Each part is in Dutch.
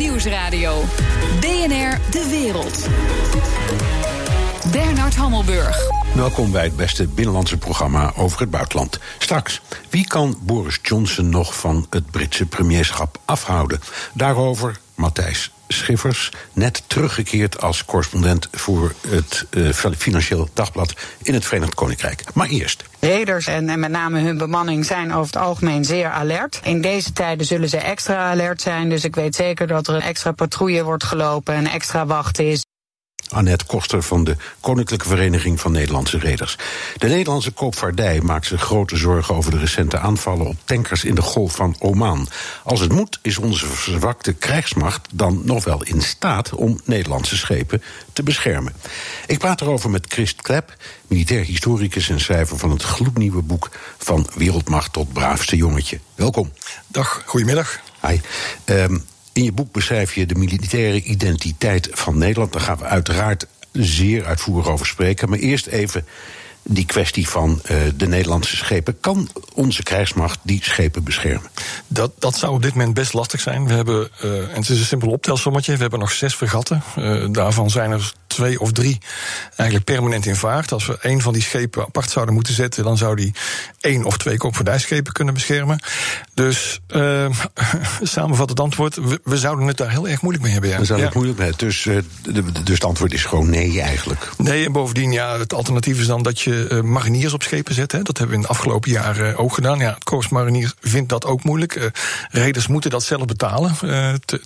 Nieuwsradio. BNR De Wereld. Bernard Hammelburg. Welkom bij het beste binnenlandse programma over het buitenland. Straks, wie kan Boris Johnson nog van het Britse premierschap afhouden? Daarover Matthijs Schiffers, net teruggekeerd als correspondent voor het uh, Financieel Dagblad in het Verenigd Koninkrijk. Maar eerst. Reders en, en, met name hun bemanning zijn over het algemeen zeer alert. In deze tijden zullen ze extra alert zijn, dus ik weet zeker dat er een extra patrouille wordt gelopen en extra wacht is. Annette Koster van de Koninklijke Vereniging van Nederlandse Reders. De Nederlandse koopvaardij maakt zich grote zorgen over de recente aanvallen op tankers in de Golf van Oman. Als het moet, is onze verzwakte krijgsmacht dan nog wel in staat om Nederlandse schepen te beschermen. Ik praat erover met Christ Klep, militair historicus en schrijver van het gloednieuwe boek Van Wereldmacht tot Braafste Jongetje. Welkom. Dag, goedemiddag. Hi. Um, in je boek beschrijf je de militaire identiteit van Nederland. Daar gaan we uiteraard zeer uitvoerig over spreken. Maar eerst even die kwestie van uh, de Nederlandse schepen. Kan onze krijgsmacht die schepen beschermen? Dat, dat zou op dit moment best lastig zijn. We hebben, uh, en het is een simpel optelsommetje, we hebben nog zes fregatten. Uh, daarvan zijn er twee of drie eigenlijk permanent in vaart. Als we één van die schepen apart zouden moeten zetten, dan zou die één of twee koopvaardijschepen kunnen beschermen. Dus uh, samenvattend antwoord, we, we, zouden het daar heel erg moeilijk mee hebben. Ja. We zouden ja. het moeilijk mee dus, dus het antwoord is gewoon nee eigenlijk. Nee, en bovendien, ja, het alternatief is dan dat je uh, mariniers op schepen zet. Hè. Dat hebben we in de afgelopen jaren ook gedaan. Ja, het Korps Mariniers vindt dat ook moeilijk. Uh, reders moeten dat zelf betalen,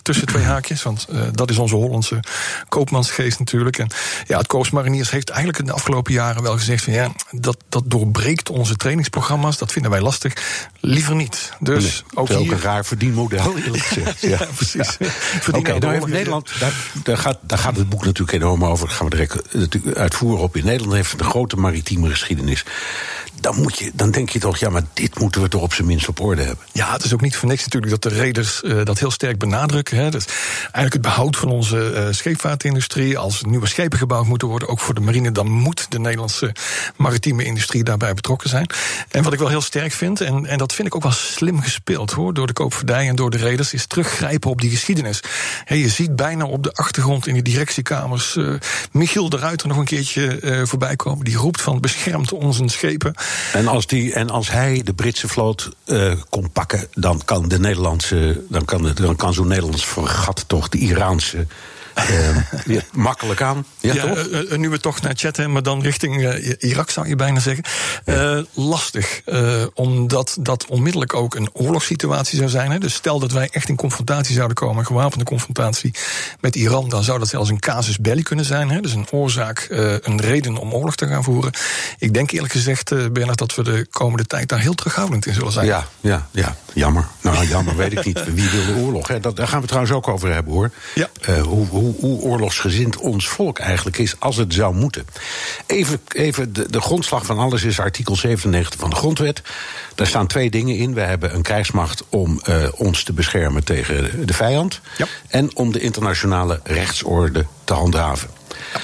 tussen twee haakjes. Want dat is onze Hollandse koopmansgeest natuurlijk. En ja, het Korps Mariniers heeft eigenlijk in de afgelopen jaren wel gezegd van ja, dat, dat doorbreekt onze trainingsprogramma's. Dat vinden wij lastig. Liever niet. Dus nee, ook, een raar verdienmodel, eerlijk gezegd. ja, ja, precies. Oké, okay, nou Nederland, daar, daar, gaat, daar gaat het boek natuurlijk enorm over. Daar gaan we direct natuurlijk uitvoeren op. In Nederland heeft een grote maritieme geschiedenis. Dan, moet je, dan denk je toch, ja, maar dit moeten we toch op zijn minst op orde hebben. Ja, het is ook niet voor niks natuurlijk dat de reders uh, dat heel sterk benadrukken. Hè. Dus eigenlijk het behoud van onze uh, scheepvaartindustrie. Als nieuwe schepen gebouwd moeten worden, ook voor de marine, dan moet de Nederlandse maritieme industrie daarbij betrokken zijn. En wat ik wel heel sterk vind, en, en dat vind ik ook wel slim gespeeld hoor, door de koopvaardij en door de reders, is teruggrijpen op die geschiedenis. Je ziet bijna op de achtergrond in de directiekamers uh, Michiel de Ruiter nog een keertje voorbij komen. Die roept van beschermt onze schepen. En als, die, en als hij de Britse vloot uh, kon pakken, dan kan de Nederlandse, dan kan, dan kan zo'n Nederlands fregat toch de Iraanse uh, ja, makkelijk aan. Ja, ja toch? Uh, nu we toch naar chatten, maar dan richting uh, Irak zou je bijna zeggen. Ja. lastig, omdat dat onmiddellijk ook een oorlogssituatie zou zijn. Hè. Dus stel dat wij echt in confrontatie zouden komen, een gewapende confrontatie met Iran, dan zou dat zelfs een casus belli kunnen zijn. Hè. Dus een oorzaak, een reden om oorlog te gaan voeren. Ik denk eerlijk gezegd, Bernard, dat we de komende tijd daar heel terughoudend in zullen zijn. Ja, ja, ja. jammer. Nou, jammer weet ik niet. Wie wil de oorlog? Hè? Dat, daar gaan we trouwens ook over hebben hoor. Ja. hoe, hoe, hoe oorlogsgezind ons volk eigenlijk is als het zou moeten. Even, even de, de, grondslag van alles is artikel 97 van de Grondwet. Daar staan twee dingen in. We hebben een krijgsmacht om uh, ons te beschermen tegen de vijand. Ja. En om de internationale rechtsorde te handhaven. Ja.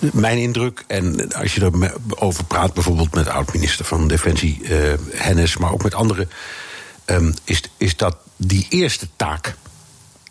Uh, mijn indruk, en als je erover praat, bijvoorbeeld met oud-minister van Defensie uh, Hennis, maar ook met anderen, um, is, is dat die eerste taak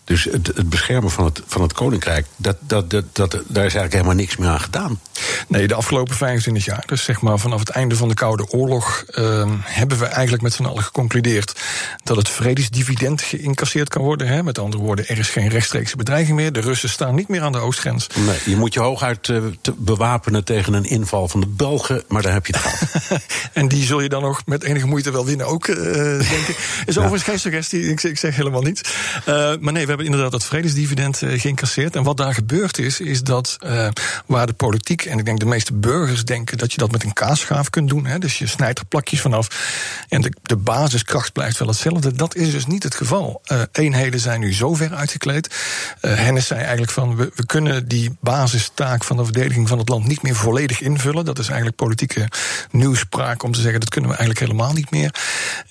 dus het, het, beschermen van het, van het koninkrijk, dat, dat, dat, dat, daar is eigenlijk helemaal niks meer aan gedaan. Nee, de afgelopen 25 jaar, dus zeg maar vanaf het einde van de Koude Oorlog, uh, hebben we eigenlijk met z'n allen geconcludeerd dat het vredesdividend geïncasseerd kan worden. Hè? Met andere woorden, er is geen rechtstreekse bedreiging meer. De Russen staan niet meer aan de oostgrens. Nee, je moet je hooguit uh, bewapenen tegen een inval van de Belgen, maar daar heb je het gehad. en die zul je dan nog met enige moeite wel winnen ook, uh, denk ik. Is overigens geen suggestie, ik, ik zeg helemaal niets. Uh, maar nee, we hebben inderdaad dat vredesdividend uh, geïncasseerd. En wat daar gebeurd is, is dat uh, waar de politiek en ik denk de meeste burgers denken dat je dat met een kaasschaaf kunt doen. Hè, dus je snijdt er plakjes vanaf en de, de basiskracht blijft wel hetzelfde. Dat is dus niet het geval. Uh, eenheden zijn nu zo ver uitgekleed. Hennis zei eigenlijk van we, we kunnen die basistaak van de verdediging van het land niet meer volledig invullen. Dat is eigenlijk politieke nieuwspraak om te zeggen dat kunnen we eigenlijk helemaal niet meer.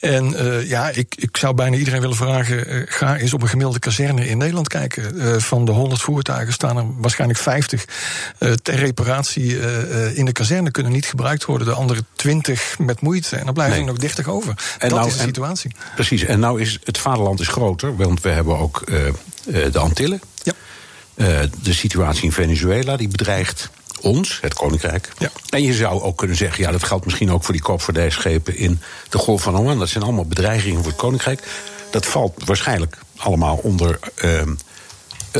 En ja, ik, ik zou bijna iedereen willen vragen: ga eens op een gemiddelde kazerne in Nederland kijken. Uh, van de 100 voertuigen staan er waarschijnlijk 50 uh, ter reparatie uh, in de kazerne kunnen niet gebruikt worden. De andere 20 met moeite. En dan blijven nee. er nog 30 over. En dat nou, is de situatie. En, precies. En nou is het vaderland is groter, want we hebben ook de Antillen. Ja. de situatie in Venezuela die bedreigt ons, het Koninkrijk. Ja. En je zou ook kunnen zeggen, ja, dat geldt misschien ook voor die koopvaardijschepen in de Golf van Oman. Dat zijn allemaal bedreigingen voor het Koninkrijk. Dat valt waarschijnlijk allemaal onder ehm, eh,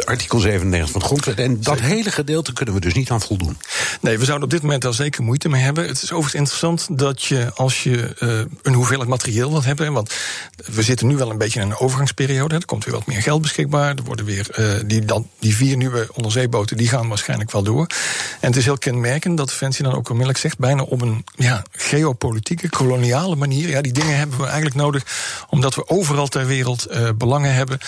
artikel 97 van de grondwet. En dat hele gedeelte kunnen we dus niet aan voldoen. Nee, we zouden op dit moment daar zeker moeite mee hebben. Het is overigens interessant dat je als je uh, een hoeveelheid materieel wilt hebben. Want we zitten nu wel een beetje in een overgangsperiode. Er komt weer wat meer geld beschikbaar. Er worden weer uh, die, dan, die vier nieuwe onderzeeboten, die gaan waarschijnlijk wel door. En het is heel kenmerkend dat Defensie dan ook onmiddellijk zegt, bijna op een ja, geopolitieke, koloniale manier. Ja, die dingen hebben we eigenlijk nodig, omdat we overal ter wereld uh, belangen hebben.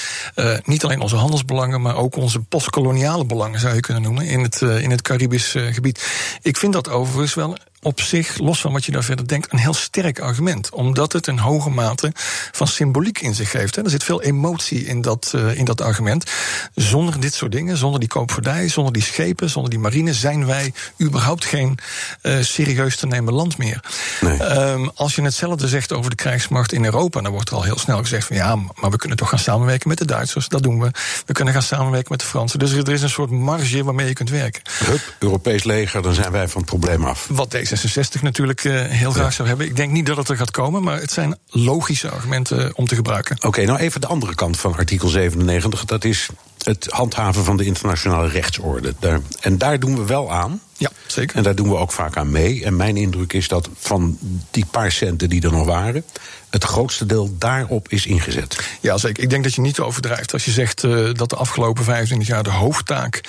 niet alleen onze handelsbelangen, maar ook onze postkoloniale belangen, zou je kunnen noemen, in het, in het Caribisch gebied. Ik vind dat overigens wel op zich, los van wat je daar verder denkt, een heel sterk argument. Omdat het een hoge mate van symboliek in zich heeft. Er zit veel emotie in dat, uh, in dat argument. Zonder dit soort dingen, zonder die koopvaardij, zonder die schepen, zonder die marine, zijn wij überhaupt geen uh, serieus te nemen land meer. Nee. Um, als je hetzelfde zegt over de krijgsmacht in Europa, dan wordt er al heel snel gezegd van ja, maar we kunnen toch gaan samenwerken met de Duitsers. Dat doen we. We kunnen gaan samenwerken met de Fransen. Dus er is een soort marge waarmee je kunt werken. Hup, Europees leger, dan zijn wij van het probleem af. Wat deze 66 natuurlijk uh, heel graag zou hebben. Ik denk niet dat het er gaat komen, maar het zijn logische argumenten om te gebruiken. Oké, okay, nou even de andere kant van artikel 97. Dat is het handhaven van de internationale rechtsorde. Daar, en daar doen we wel aan. Ja, zeker. En daar doen we ook vaak aan mee. En mijn indruk is dat van die paar centen die er nog waren, het grootste deel daarop is ingezet. Ja, zeker. Ik denk dat je niet overdrijft als je zegt uh, dat de afgelopen 25 jaar de hoofdtaak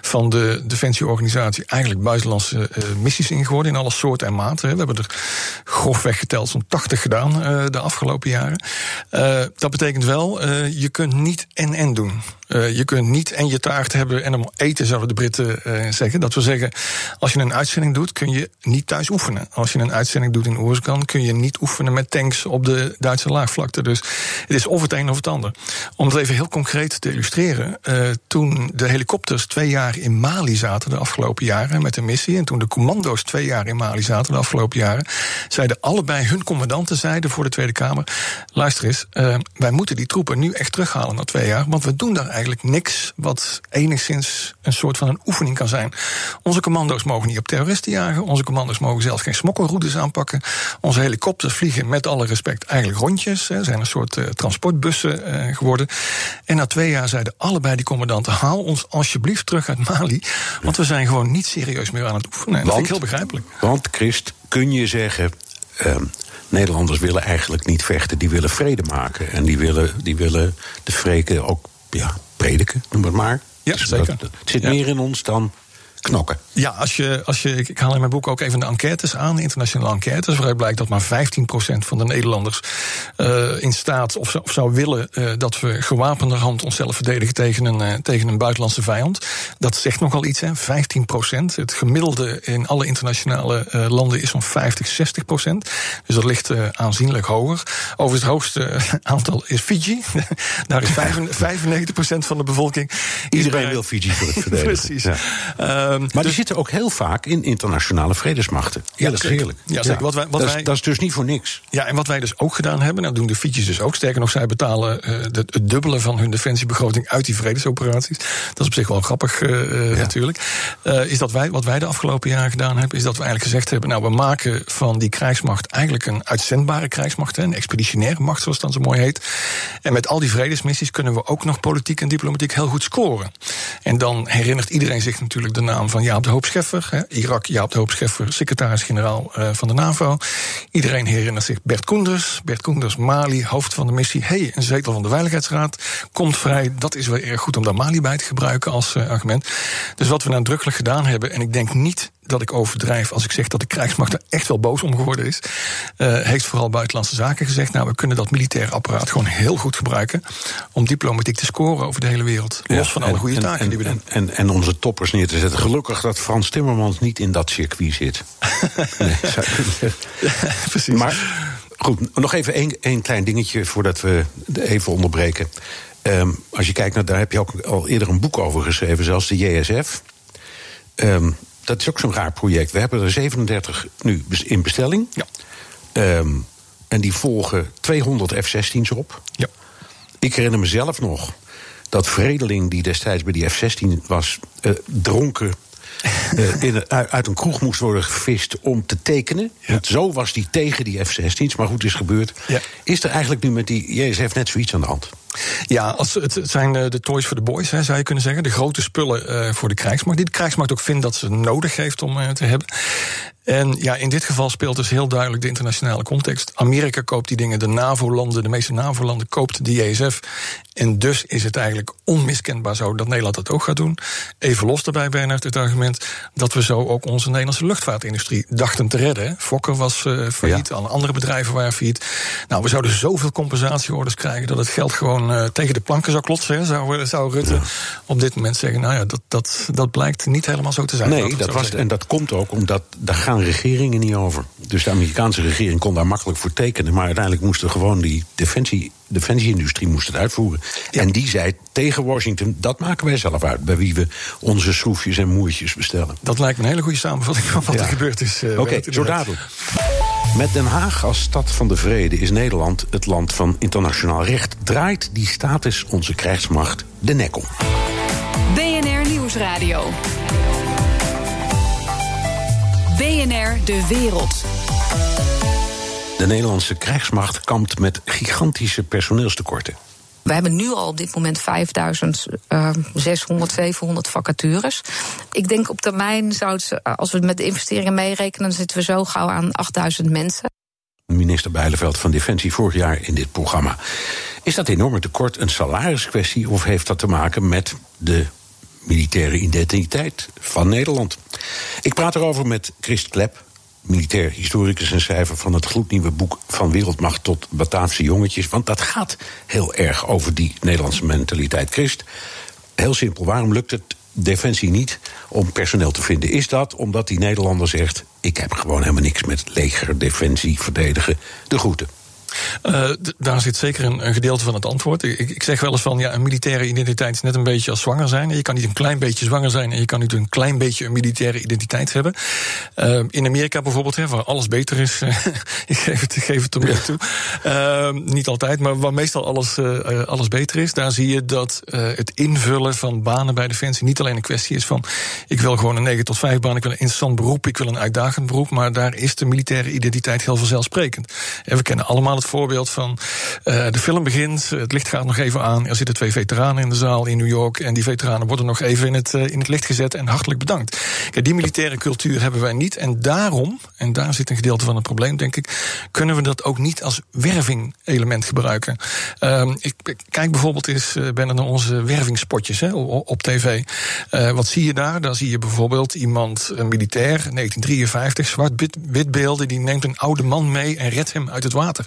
van de defensieorganisatie eigenlijk buitenlandse uh, missies ingeworden in alle soorten en maten. We hebben er grofweg geteld zo'n 80 gedaan uh, de afgelopen jaren. dat betekent wel, je kunt niet en-en doen. Uh, je kunt niet en je taart hebben en hem eten, zouden de Britten uh, zeggen. Dat wil zeggen, als je een uitzending doet, kun je niet thuis oefenen. Als je een uitzending doet in Oerskan, kun je niet oefenen met tanks op de Duitse laagvlakte. Dus het is of het een of het ander. Om het even heel concreet te illustreren. Uh, toen de helikopters twee jaar in Mali zaten de afgelopen jaren met een missie. En toen de commando's twee jaar in Mali zaten de afgelopen jaren. Zeiden allebei hun commandanten zeiden voor de Tweede Kamer. Luister eens, wij moeten die troepen nu echt terughalen na twee jaar. Want we doen daar eigenlijk niks wat enigszins een soort van een oefening kan zijn. Onze commando's mogen niet op terroristen jagen. Onze commando's mogen zelfs geen smokkelroutes aanpakken. Onze helikopters vliegen met alle respect eigenlijk rondjes. Hè, zijn een soort uh, transportbussen uh, geworden. En na twee jaar zeiden allebei die commandanten: haal ons alsjeblieft terug uit Mali. Want we zijn gewoon niet serieus meer aan het oefenen. En dat vind ik heel begrijpelijk. Want, Christ, kun je zeggen. Uh, Nederlanders willen eigenlijk niet vechten, die willen vrede maken. En die willen, die willen de vreken ook ja, prediken, noem het maar. Ja, dus zeker. Dat, het zit ja. meer in ons dan knokken. Ja, als je, als je, ik haal in mijn boek ook even de enquêtes aan, internationale enquêtes, waaruit blijkt dat maar 15% van de Nederlanders uh, in staat of, of zou willen uh, dat we gewapenderhand onszelf verdedigen tegen een, uh, tegen een buitenlandse vijand. Dat zegt nogal iets, hè? 15%. Het gemiddelde in alle internationale landen is zo'n 50, 60%. Dus dat ligt aanzienlijk hoger. Overigens het hoogste aantal is Fiji. Daar is 95% van de bevolking. Iedereen wil Fiji voor het verdedigen. Precies. Ja. Maar dus, die zitten ook heel vaak in internationale vredesmachten. Ja, dat is heerlijk. Ja, zeker. Wat wij, wat dat, wij, is, dat, is, dus niet voor niks. Ja, en wat wij dus ook gedaan hebben, nou doen de Fietjes dus ook. Sterker nog, zij betalen uh, de, het dubbele van hun defensiebegroting uit die vredesoperaties. Dat is op zich wel grappig uh, ja. natuurlijk. Is dat wij, wat wij de afgelopen jaren gedaan hebben, is dat we eigenlijk gezegd hebben, nou we maken van die krijgsmacht eigenlijk een uitzendbare krijgsmacht, een expeditionaire macht zoals het dan zo mooi heet. En met al die vredesmissies kunnen we ook nog politiek en diplomatiek heel goed scoren. En dan herinnert iedereen zich natuurlijk de naam van Jaap de Hoop Scheffer. Hè, Irak, Jaap de Hoop Scheffer, secretaris-generaal uh, van de NAVO. Iedereen herinnert zich Bert Koenders. Bert Koenders, Mali, hoofd van de missie. hey, een zetel van de Veiligheidsraad komt vrij. Dat is wel erg goed om daar Mali bij te gebruiken als uh, argument. Dus wat we nadrukkelijk gedaan hebben, en ik denk niet dat ik overdrijf als ik zeg dat de krijgsmacht er echt wel boos om geworden is. Uh, heeft vooral Buitenlandse Zaken gezegd. Nou, we kunnen dat militaire apparaat gewoon heel goed gebruiken. om diplomatiek te scoren over de hele wereld. Ja, los van alle goede en, taken en, die we doen. En, en, onze toppers neer te zetten. Gelukkig dat Frans Timmermans niet in dat circuit zit. nee, Precies. Maar goed, nog even één, één klein dingetje voordat we even onderbreken. Um, als je kijkt naar, daar heb je ook al eerder een boek over geschreven, zelfs de JSF. Um, dat is ook zo'n raar project. We hebben er 37 nu in bestelling. Ja. Um, en die volgen 200 F-16's op. Ja. Ik herinner mezelf nog dat Vredeling, die destijds bij die F-16 was, uh, dronken uh, in, uit een kroeg moest worden gevist om te tekenen. Want zo was die tegen die F-16's, maar goed is gebeurd. Ja. Is er eigenlijk nu met die JSF net zoiets aan de hand? Ja, als, het, zijn de toys for the boys, hè, zou je kunnen zeggen. De grote spullen uh, voor de krijgsmacht. Die de krijgsmacht ook vindt dat ze nodig heeft om uh, te hebben. En ja, in dit geval speelt dus heel duidelijk de internationale context. Amerika koopt die dingen, de NAVO-landen, de meeste NAVO-landen koopt de JSF. En dus is het eigenlijk onmiskenbaar zo dat Nederland dat ook gaat doen. Even los daarbij, Bernard, het argument dat we zo ook onze Nederlandse luchtvaartindustrie dachten te redden. Fokker was uh, failliet, alle andere bedrijven waren failliet. Nou, we zouden zoveel compensatieorders krijgen dat het geld gewoon uh, tegen de planken zou klotsen. Hè, zou, zou Rutte ja. op dit moment zeggen. Nou ja, dat, dat, dat blijkt niet helemaal zo te zijn. Nee, dat was, en dat komt ook omdat daar gaan regeringen niet over. Dus de Amerikaanse regering kon daar makkelijk voor tekenen. Maar uiteindelijk moesten gewoon die defensie defensieindustrie moest het uitvoeren. En die zei tegen Washington: dat maken wij zelf uit. Bij wie we onze schroefjes en moertjes bestellen. Dat lijkt me een hele goede samenvatting van wat ja. er gebeurd is. Uh, Oké, okay, zo dadelijk. Met Den Haag als stad van de vrede is Nederland het land van internationaal recht. Draait die status onze krijgsmacht de nek om. BNR Nieuwsradio. BNR De Wereld. De Nederlandse krijgsmacht kampt met gigantische personeelstekorten. We hebben nu al op dit moment 5600, 700 vacatures. Ik denk op termijn, zou het, als we met de investeringen meerekenen, dan zitten we zo gauw aan 8000 mensen. Minister Bijleveld van Defensie vorig jaar in dit programma. Is dat enorme tekort een salariskwestie of heeft dat te maken met de militaire identiteit van Nederland? Ik praat erover met Christ Klep, militair historicus en schrijver van het gloednieuwe boek Van Wereldmacht tot Bataafse jongetjes. Want dat gaat heel erg over die Nederlandse mentaliteit. Christ, heel simpel, waarom lukt het Defensie niet om personeel te vinden? Is dat omdat die Nederlander zegt: Ik heb gewoon helemaal niks met leger, defensie, verdedigen, de groeten? Uh, daar zit zeker een, een, gedeelte van het antwoord. Ik, ik, zeg wel eens van, ja, een militaire identiteit is net een beetje als zwanger zijn. Je kan niet een klein beetje zwanger zijn en je kan niet een klein beetje een militaire identiteit hebben. Uh, in Amerika bijvoorbeeld, hè, waar alles beter is, ik geef het, geef het er toe. Uh, niet altijd, maar waar meestal alles, alles beter is, daar zie je dat het invullen van banen bij Defensie niet alleen een kwestie is van, ik wil gewoon een 9 tot 5 baan, ik wil een interessant beroep, ik wil een uitdagend beroep, maar daar is de militaire identiteit heel vanzelfsprekend. En we kennen allemaal het voorbeeld van uh, de film begint, het licht gaat nog even aan, er zitten twee veteranen in de zaal in New York en die veteranen worden nog even in het, uh, in het licht gezet en hartelijk bedankt. Kijk, die militaire cultuur hebben wij niet en daarom, en daar zit een gedeelte van het probleem denk ik, kunnen we dat ook niet als werving element gebruiken. Uh, ik, kijk bijvoorbeeld eens, uh, naar onze wervingspotjes hè, op, op tv. wat zie je daar? Daar zie je bijvoorbeeld iemand, een militair, 1953, zwart-wit beelden, die neemt een oude man mee en redt hem uit het water.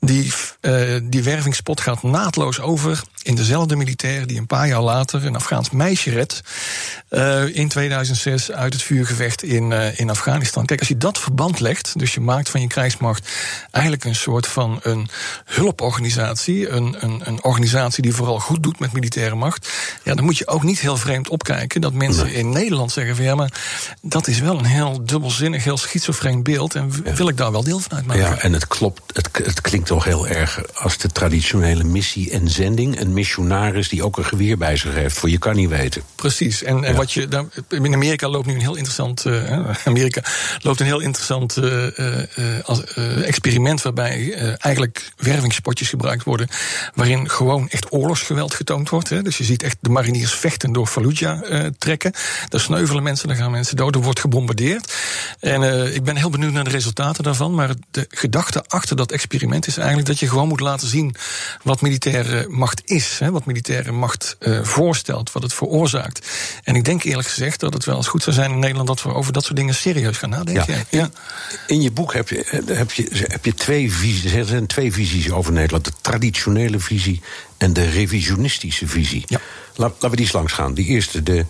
Die, uh, die wervingspot gaat naadloos over in dezelfde militair die een paar jaar later een Afghaans meisje redt. Uh, in 2006 uit het vuurgevecht in, uh, in Afghanistan. Kijk, als je dat verband legt, dus je maakt van je krijgsmacht eigenlijk een soort van een hulporganisatie, een, een, een organisatie die vooral goed doet met militaire macht, ja, dan moet je ook niet heel vreemd opkijken dat mensen in Nederland zeggen van ja, maar dat is wel een heel dubbelzinnig, heel schizofreen beeld en wil ik daar wel deel van uitmaken. Ja, en het klopt, het, het klinkt toch heel erg als de traditionele missie en zending. Een missionaris die ook een geweer bij zich heeft, voor je kan niet weten. Precies. En, en wat je daar, in Amerika loopt nu een heel interessant. Uh, Amerika loopt een heel interessant uh, uh, experiment waarbij eigenlijk wervingspotjes gebruikt worden. Waarin gewoon echt oorlogsgeweld getoond wordt. Hè. Dus je ziet echt de mariniers vechten door Fallujah trekken. Daar sneuvelen mensen, daar gaan mensen dood, er wordt gebombardeerd. En ik ben heel benieuwd naar de resultaten daarvan. Maar de gedachte achter dat experiment is eigenlijk dat je gewoon moet laten zien wat militaire macht is. Hè, wat militaire macht uh, voorstelt, wat het veroorzaakt. En ik denk eerlijk gezegd dat het wel eens goed zou zijn in Nederland dat we over dat soort dingen serieus gaan nadenken. Ja. ja. In je boek heb je, eh, heb je, heb je twee visies. Er zijn twee visies over Nederland: de traditionele visie en de revisionistische visie. Ja. Laten we die eens langs gaan. Die eerste, de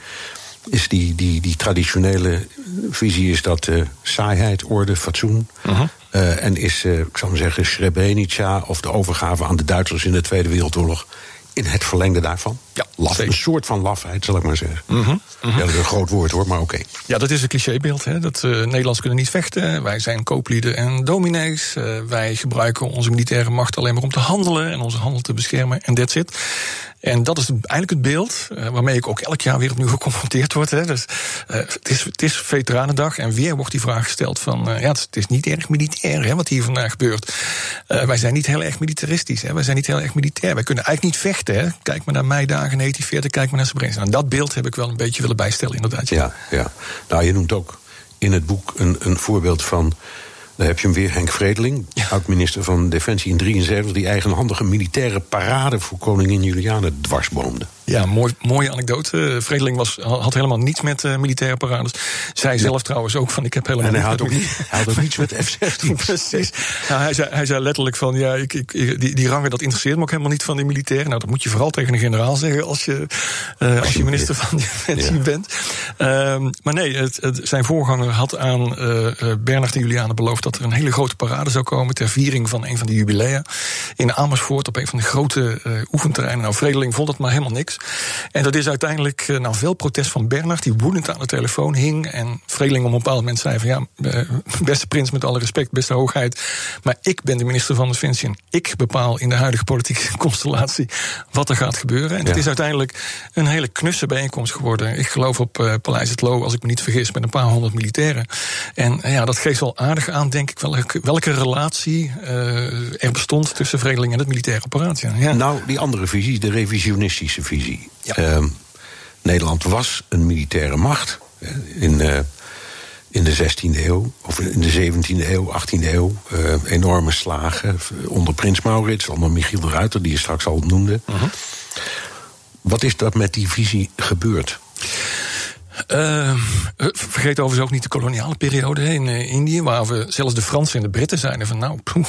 is die, die, die traditionele visie is dat uh, saaiheid, orde, fatsoen. Uh -huh. uh, en is, ik zal maar zeggen, Srebrenica of de overgave aan de Duitsers in de Tweede Wereldoorlog in het verlengde daarvan. Ja, Laf, een soort van lafheid, zal ik maar zeggen. -huh. Ja, dat is een groot woord hoor, maar oké. Okay. Ja, dat is een clichébeeld. Hè? Dat uh, Nederlanders kunnen niet vechten. Wij zijn kooplieden en dominees. Uh, wij gebruiken onze militaire macht alleen maar om te handelen en onze handel te beschermen. En that's it. En dat is eigenlijk het beeld uh, waarmee ik ook elk jaar weer opnieuw geconfronteerd word. Hè. Dus, het, is, het is Veteranendag en weer wordt die vraag gesteld van... Ja, het is niet erg militair hè, wat hier vandaag gebeurt. wij zijn niet heel erg militaristisch, hè. wij zijn niet heel erg militair. Wij kunnen eigenlijk niet vechten. Hè. Kijk maar naar meidagen 1940, kijk maar naar Srebrenica. En dat beeld heb ik wel een beetje willen bijstellen inderdaad. Ja, ja. Nou, je noemt ook in het boek een, een voorbeeld van daar heb je hem weer, Henk Vredeling, oud-minister van Defensie in 73... die eigenhandige militaire parade voor koningin Juliane dwarsboomde. Ja, mooi, mooie anekdote. Vredeling was, had helemaal niets met uh, militaire parades. Zij zelf trouwens ook van, ik heb helemaal... En hij had ook, niet, hij had ook niets met F-16. Precies. Nou, hij, zei, hij zei letterlijk van, ja, ik, ik, die, die rangen, dat interesseert me ook helemaal niet van die militairen. Nou, dat moet je vooral tegen een generaal zeggen als je, uh, als je minister van Defensie ja. bent. Um, maar nee, het, het, zijn voorganger had aan uh, Bernard en Juliane beloofd... dat er een hele grote parade zou komen ter viering van een van de jubilea. In Amersfoort op een van de grote oefenterreinen. Nou, Vredeling vond dat maar helemaal niks. En dat is uiteindelijk uh, nou, veel protest van Bernard, die woedend aan de telefoon hing. En Vredeling op een bepaald moment zei van ja, uh, beste prins, met alle respect, beste hoogheid. Maar ik ben de minister van Defensie en ik bepaal in de huidige politieke constellatie wat er gaat gebeuren. En ja. het is uiteindelijk een hele knusse bijeenkomst geworden. Ik geloof op uh, Paleis het Loo, als ik me niet vergis, met een paar honderd militairen. En ja, dat geeft wel aardig aan, denk ik, welke, welke relatie er bestond tussen Vredeling en het militaire apparaat. Ja. Nou, die andere visie, de revisionistische visie. Ja. Uh, Nederland was een militaire macht in, uh, in de 16e eeuw, of in de 17e eeuw, 18e eeuw. Uh, enorme slagen onder Prins Maurits, onder Michiel de Ruiter, die je straks al noemde. -huh. Wat is dat met die visie gebeurd? Uh, vergeet overigens ook niet de koloniale periode in uh, Indië, waar we zelfs de Fransen en de Britten zeiden van nou, poeh,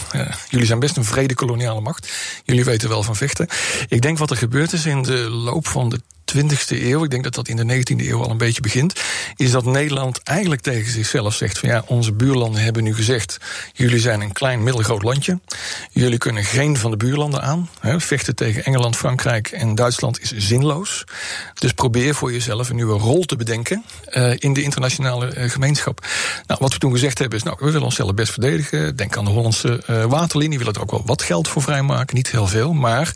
jullie zijn best een vrede koloniale macht. Jullie weten wel van vechten. Ik denk wat er gebeurd is in de loop van de 20e eeuw, ik denk dat dat in de 19e eeuw al een beetje begint, is dat Nederland eigenlijk tegen zichzelf zegt van ja, onze buurlanden hebben nu gezegd, jullie zijn een klein middelgroot landje, jullie kunnen geen van de buurlanden aan, vechten tegen Engeland, Frankrijk en Duitsland is zinloos, dus probeer voor jezelf een nieuwe rol te bedenken uh, in de internationale uh, gemeenschap. Nou, wat we toen gezegd hebben is, nou, we willen onszelf best verdedigen, denk aan de Hollandse uh, waterlinie, willen er ook wel wat geld voor vrijmaken, niet heel veel, maar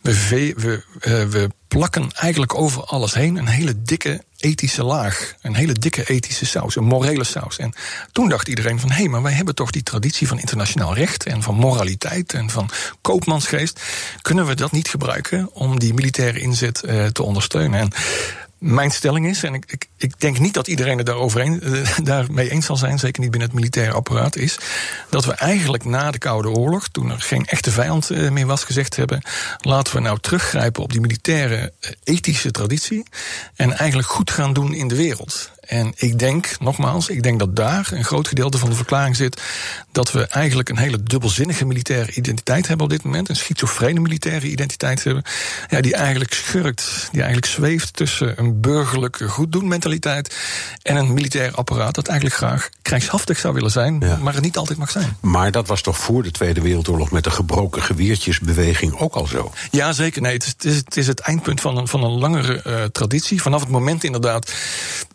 we, we, we plakken eigenlijk over alles heen een hele dikke ethische laag. Een hele dikke ethische saus, een morele saus. En toen dacht iedereen van, hé, hey, maar wij hebben toch die traditie van internationaal recht en van moraliteit en van koopmansgeest. Kunnen we dat niet gebruiken om die militaire inzet uh, te ondersteunen? En mijn stelling is, en ik, ik, ik denk niet dat iedereen het daarover een, uh, daarmee eens zal zijn, zeker niet binnen het militaire apparaat, is dat we eigenlijk na de Koude Oorlog, toen er geen echte vijand uh, meer was, gezegd hebben: laten we nou teruggrijpen op die militaire uh, ethische traditie en eigenlijk goed gaan doen in de wereld. En ik denk, nogmaals, ik denk dat daar een groot gedeelte van de verklaring zit dat we eigenlijk een hele dubbelzinnige militaire identiteit hebben op dit moment. Een schizofrene militaire identiteit hebben. Ja, die eigenlijk schurkt, die eigenlijk zweeft tussen een burgerlijke goeddoenmentaliteit en een militair apparaat dat eigenlijk graag krijgshaftig zou willen zijn, ja. maar het niet altijd mag zijn. Maar dat was toch voor de Tweede Wereldoorlog met de gebroken gewiertjesbeweging ook al zo? Ja, zeker. Nee, het is het, is, het, is het eindpunt van een, van een langere uh, traditie. Vanaf het moment inderdaad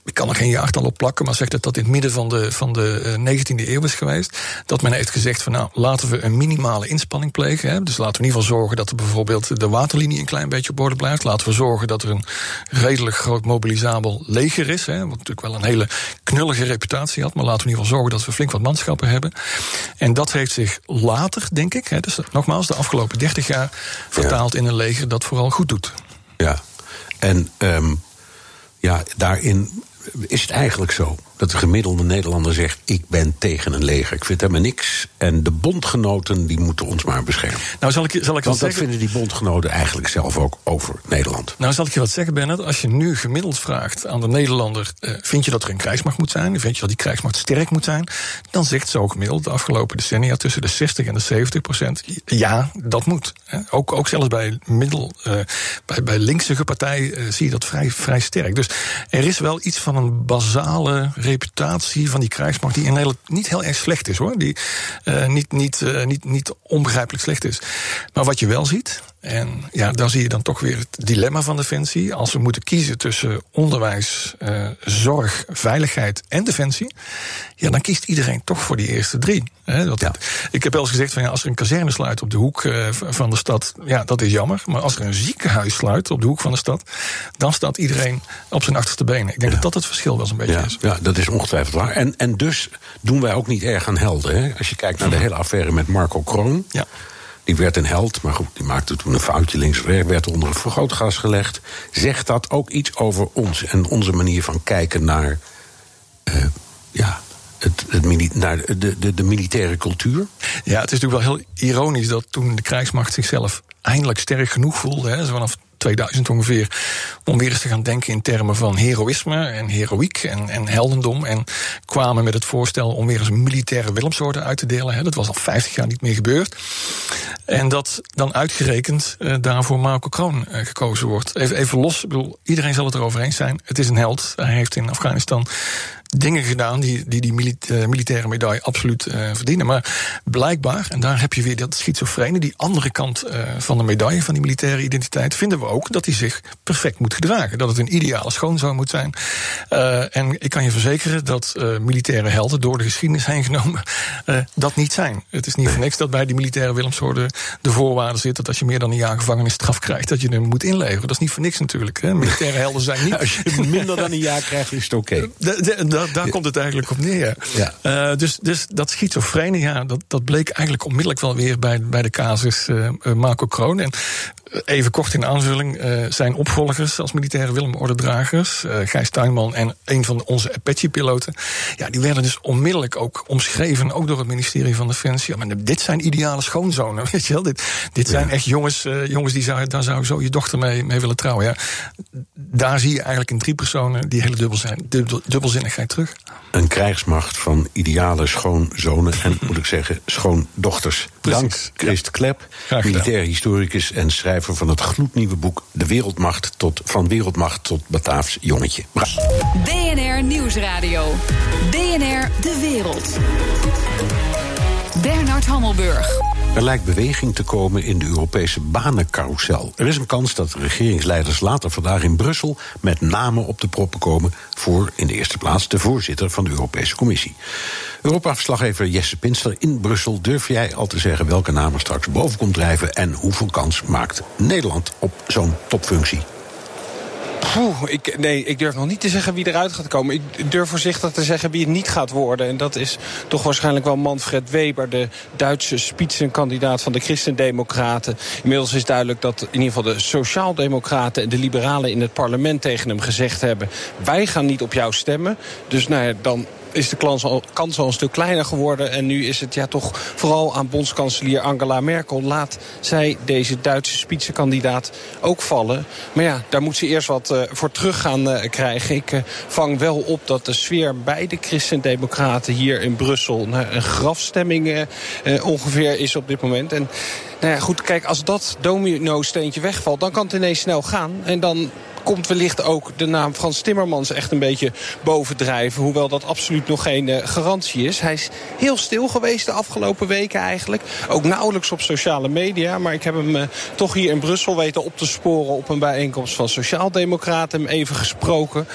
ik kan er geen jaartal op plakken, maar zegt dat dat in het midden van de, van de 19e eeuw is geweest. Dat men heeft gezegd van nou, laten we een minimale inspanning plegen. Hè. Dus laten we in ieder geval zorgen dat er bijvoorbeeld de waterlinie een klein beetje op orde blijft. Laten we zorgen dat er een redelijk groot mobilisabel leger is. Hè, wat natuurlijk wel een hele knullige reputatie had. Maar laten we in ieder geval zorgen dat we flink wat manschappen hebben. En dat heeft zich later, denk ik, hè, dus nogmaals, de afgelopen 30 jaar vertaald ja. in een leger dat vooral goed doet. Ja, en um, ja, daarin is het eigenlijk zo dat de gemiddelde Nederlander zegt: Ik ben tegen een leger. Ik vind helemaal niks. En de bondgenoten die moeten ons maar beschermen. Nou, zal ik, zal ik Want dat zeggen? vinden die bondgenoten eigenlijk zelf ook over Nederland. Nou, zal ik je wat zeggen, Bernard? Als je nu gemiddeld vraagt aan de Nederlander: uh, vind je dat er een krijgsmacht moet zijn? Vind je dat die krijgsmacht sterk moet zijn? Dan zegt zo gemiddeld de afgelopen decennia tussen de 60 en de 70 procent: ja, dat moet. Ook, ook zelfs bij middel, uh, bij, bij linkse partijen uh, zie je dat vrij, vrij sterk. Dus er is wel iets van een basale reputatie van die krijgsmacht die in Nederland niet heel erg slecht is hoor. Die uh, niet, niet, uh, niet, niet onbegrijpelijk slecht is. Maar wat je wel ziet, En ja, daar zie je dan toch weer het dilemma van Defensie. Als we moeten kiezen tussen onderwijs, uh, zorg, veiligheid en defensie. Ja, dan kiest iedereen toch voor die eerste drie. dat, ja. Ik heb wel eens gezegd van ja, als er een kazerne sluit op de hoek uh, van de stad, ja, dat is jammer. Maar als er een ziekenhuis sluit op de hoek van de stad, dan staat iedereen op zijn achterste benen. Ik denk dat dat het verschil wel een beetje ja, is. Ja, dat is ongetwijfeld waar. En, en dus doen wij ook niet erg aan helden. Hè? Als je kijkt naar de hele affaire met Marco Kroon. Ja. Die werd een held, maar goed, die maakte toen een foutje links werd onder een vergrootgas gelegd. Zegt dat ook iets over ons en onze manier van kijken naar, uh, ja, het, het, naar de, de, de militaire cultuur? Ja, het is natuurlijk wel heel ironisch dat toen de krijgsmacht zichzelf eindelijk sterk genoeg voelde, hè, vanaf 2000 ongeveer, om weer eens te gaan denken in termen van heroïsme en heroïek en, en heldendom. En kwamen met het voorstel om weer eens militaire Willemsorde uit te delen. Dat was al 50 jaar niet meer gebeurd. En dat dan uitgerekend uh, daarvoor Marco Kroon uh, gekozen wordt. Even, even los, ik bedoel, iedereen zal het erover eens zijn. Het is een held. Hij heeft in Afghanistan dingen gedaan die die, die eh, militaire medaille absoluut uh, verdienen. Maar blijkbaar, en daar heb je weer dat schizofrene, die andere kant uh, van de medaille van die militaire identiteit, vinden we ook dat hij zich perfect moet gedragen. Dat het een ideale schoonzoon moet zijn. en ik kan je verzekeren dat militaire helden door de geschiedenis heen genomen dat niet zijn. Het is niet voor niks dat bij die militaire Willemsorde de voorwaarde zit dat als je meer dan een jaar gevangenisstraf krijgt, dat je hem moet inleveren. Dat is niet voor niks natuurlijk. Hè. Militaire helden zijn niet. Als je minder dan een jaar krijgt, is het oké. Okay daar, komt het eigenlijk op neer. Ja. Uh, dus, dus dat schizofrene, ja, dat, dat bleek eigenlijk onmiddellijk wel weer bij, bij de casus uh, Marco Kroon. En even kort in aanvulling, uh, zijn opvolgers als militaire Willemordedragers, uh, Gijs Tuinman en een van onze Apache-piloten, ja, die werden dus onmiddellijk ook omschreven, ook door het ministerie van Defensie. Ja, maar dit zijn ideale schoonzonen, weet je wel. Dit, dit zijn echt jongens, uh, jongens die zou, daar zou zo je dochter mee, mee willen trouwen. Ja. Daar zie je eigenlijk in drie personen die hele dubbel zijn, dubbel, dubbelzinnigheid terug. Een krijgsmacht van ideale schoonzonen en, moet ik zeggen, schoondochters. Dank, Christ Klep, militair historicus en schrijver van het gloednieuwe boek De Wereldmacht tot, van Wereldmacht tot Bataafs Jongetje. Bra BNR Nieuwsradio. BNR De Wereld. Bernard Hammelburg. Er lijkt beweging te komen in de Europese banencarousel. Er is een kans dat regeringsleiders later vandaag in Brussel met namen op de proppen komen voor in de eerste plaats de voorzitter van de Europese Commissie. Europa-verslaggever Jesse Pinster in Brussel. Durf jij al te zeggen welke namen straks boven komt drijven en hoeveel kans maakt Nederland op zo'n topfunctie? Ik, nee, ik durf nog niet te zeggen wie eruit gaat komen. Ik durf voorzichtig te zeggen wie het niet gaat worden. En dat is toch waarschijnlijk wel Manfred Weber, de Duitse spitsenkandidaat van de Christendemocraten. Inmiddels is duidelijk dat in ieder geval de Sociaaldemocraten en de Liberalen in het parlement tegen hem gezegd hebben: wij gaan niet op jou stemmen. Dus nou ja, dan is de kans al, kans al een stuk kleiner geworden. En nu is het ja toch vooral aan bondskanselier Angela Merkel. Laat zij deze Duitse spitsenkandidaat ook vallen. Maar ja, daar moet ze eerst wat uh, voor terug gaan uh, krijgen. Ik uh, vang wel op dat de sfeer bij de Christendemocraten hier in Brussel... Een grafstemming ongeveer is op dit moment. En nou ja, goed, kijk, als dat domino-steentje wegvalt... dan kan het ineens snel gaan. En dan komt wellicht ook de naam Frans Timmermans echt een beetje bovendrijven. Hoewel dat absoluut nog geen uh, garantie is. Hij is heel stil geweest de afgelopen weken eigenlijk. Ook nauwelijks op sociale media. Maar ik heb hem uh, toch hier in Brussel weten op te sporen op een bijeenkomst van Sociaaldemocraten. Hem even gesproken.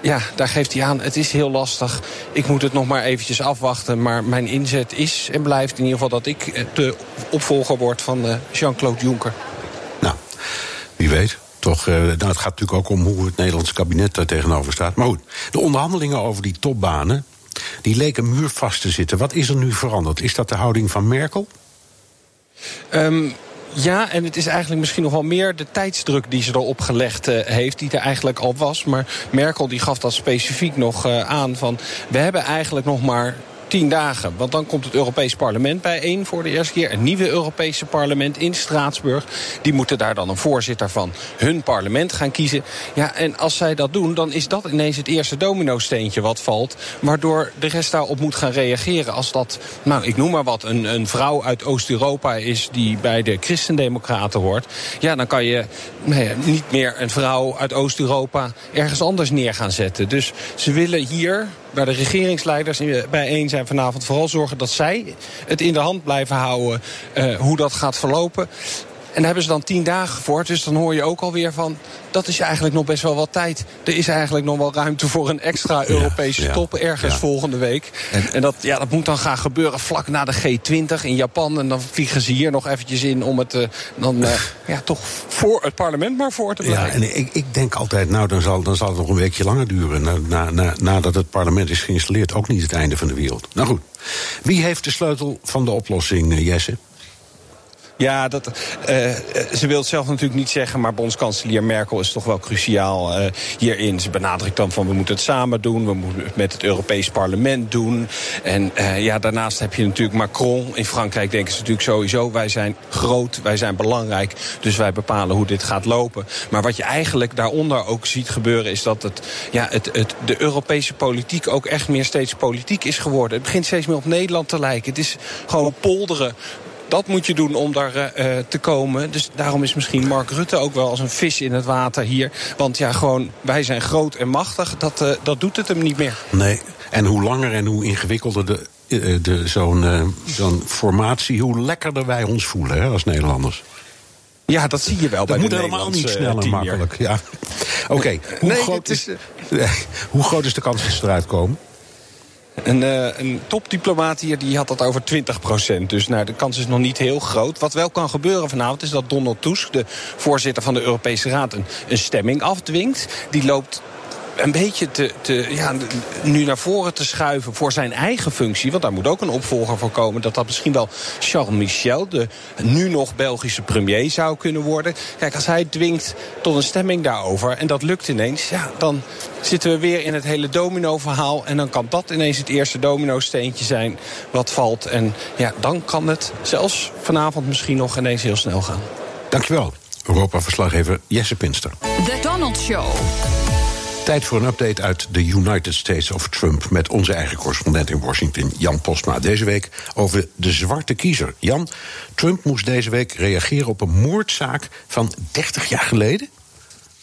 Ja, daar geeft hij aan. Het is heel lastig. Ik moet het nog maar eventjes afwachten. Maar mijn inzet is en blijft in ieder geval dat ik eh, de opvolger word van Jean-Claude Juncker. Nou, wie weet toch, uh, nou, het gaat natuurlijk ook om hoe het Nederlandse kabinet daar tegenover staat. Maar goed, de onderhandelingen over die topbanen, die leken muurvast te zitten. Wat is er nu veranderd? Is dat de houding van Merkel? Um, ja, en het is eigenlijk misschien nog wel meer de tijdsdruk die ze erop gelegd uh, heeft, die er eigenlijk al was. Maar Merkel die gaf dat specifiek nog uh, aan van we hebben eigenlijk nog maar tien dagen. Want dan komt het Europees Parlement bijeen voor de eerste keer. Een nieuwe Europese parlement in Straatsburg. Die moeten daar dan een voorzitter van hun parlement gaan kiezen. Ja, en als zij dat doen, dan is dat ineens het eerste domino-steentje wat valt. Waardoor de rest daarop moet gaan reageren. Als dat, nou, ik noem maar wat, een, een vrouw uit Oost-Europa is die bij de Christendemocraten hoort. Ja, dan kan je nee, niet meer een vrouw uit Oost-Europa ergens anders neer gaan zetten. Dus ze willen hier waar de regeringsleiders bijeen zijn vanavond... vooral zorgen dat zij het in de hand blijven houden uh, hoe dat gaat verlopen. Daar hebben ze dan tien dagen voor. Dus dan hoor je ook alweer van, dat is eigenlijk nog best wel wat tijd. Er is eigenlijk nog wel ruimte voor een extra Europese ja, top ergens ja. volgende week. En, dat, ja, dat moet dan gaan gebeuren vlak na de G20 in Japan. En dan vliegen ze hier nog eventjes in om het eh, dan eh, ja, toch voor het parlement maar voor te Ja, blijven. en ik, ik denk altijd, nou, dan zal, dan zal het nog een weekje langer duren. Na, na, na- nadat het parlement is geïnstalleerd, ook niet het einde van de wereld. Nou goed, wie heeft de sleutel van de oplossing, eh, Jesse? Ja, dat, eh, eh, ze wil het zelf natuurlijk niet zeggen, maar bondskanselier Merkel is toch wel cruciaal eh, hierin. Ze benadrukt dan van we moeten het samen doen, we moeten het met het Europees Parlement doen. En ja, daarnaast heb je natuurlijk Macron. In Frankrijk denken ze natuurlijk sowieso, wij zijn groot, wij zijn belangrijk, dus wij bepalen hoe dit gaat lopen. Maar wat je eigenlijk daaronder ook ziet gebeuren is dat het, ja, het, het, de Europese politiek ook echt meer steeds politiek is geworden. Het begint steeds meer op Nederland te lijken. Het is gewoon polderen dat moet je doen om daar eh, eh, te komen. Dus daarom is misschien Mark Rutte ook wel als een vis in het water hier. Want ja, gewoon, wij zijn groot en machtig. Dat, eh, dat doet het hem niet meer. Nee, en hoe langer en hoe ingewikkelder de, de, zo'n zo'n formatie, hoe lekkerder wij ons voelen hè, als Nederlanders. Ja, dat zie je wel bij Dat moet de helemaal niet snel en makkelijk. Ja. Oké, hoe, nee, groot is, hoe groot is de kans dat ze eruit komen? Een, eh, een topdiplomaat hier die had dat over 20 procent. Dus nou, de kans is nog niet heel groot. Wat wel kan gebeuren vanavond is dat Donald Tusk, de voorzitter van de Europese Raad, een, een stemming afdwingt. Die loopt een beetje te, te, ja, nu naar voren te schuiven voor zijn eigen functie. Want daar moet ook een opvolger voor komen. Dat dat misschien wel Charles Michel, de nu nog Belgische premier, zou kunnen worden. Kijk, als hij dwingt tot een stemming daarover en dat lukt ineens, ja, dan zitten we weer in het hele domino-verhaal. En dan kan dat ineens het eerste domino-steentje zijn wat valt. En ja, dan kan het zelfs vanavond misschien nog ineens heel snel gaan. Dankjewel, Europa-verslaggever Jesse Pinster. The Donald Show. Tijd voor een update uit de United States of Trump... met onze eigen correspondent in Washington, Jan Postma. Deze week over de zwarte kiezer. Jan, Trump moest deze week reageren op een moordzaak van 30 jaar geleden?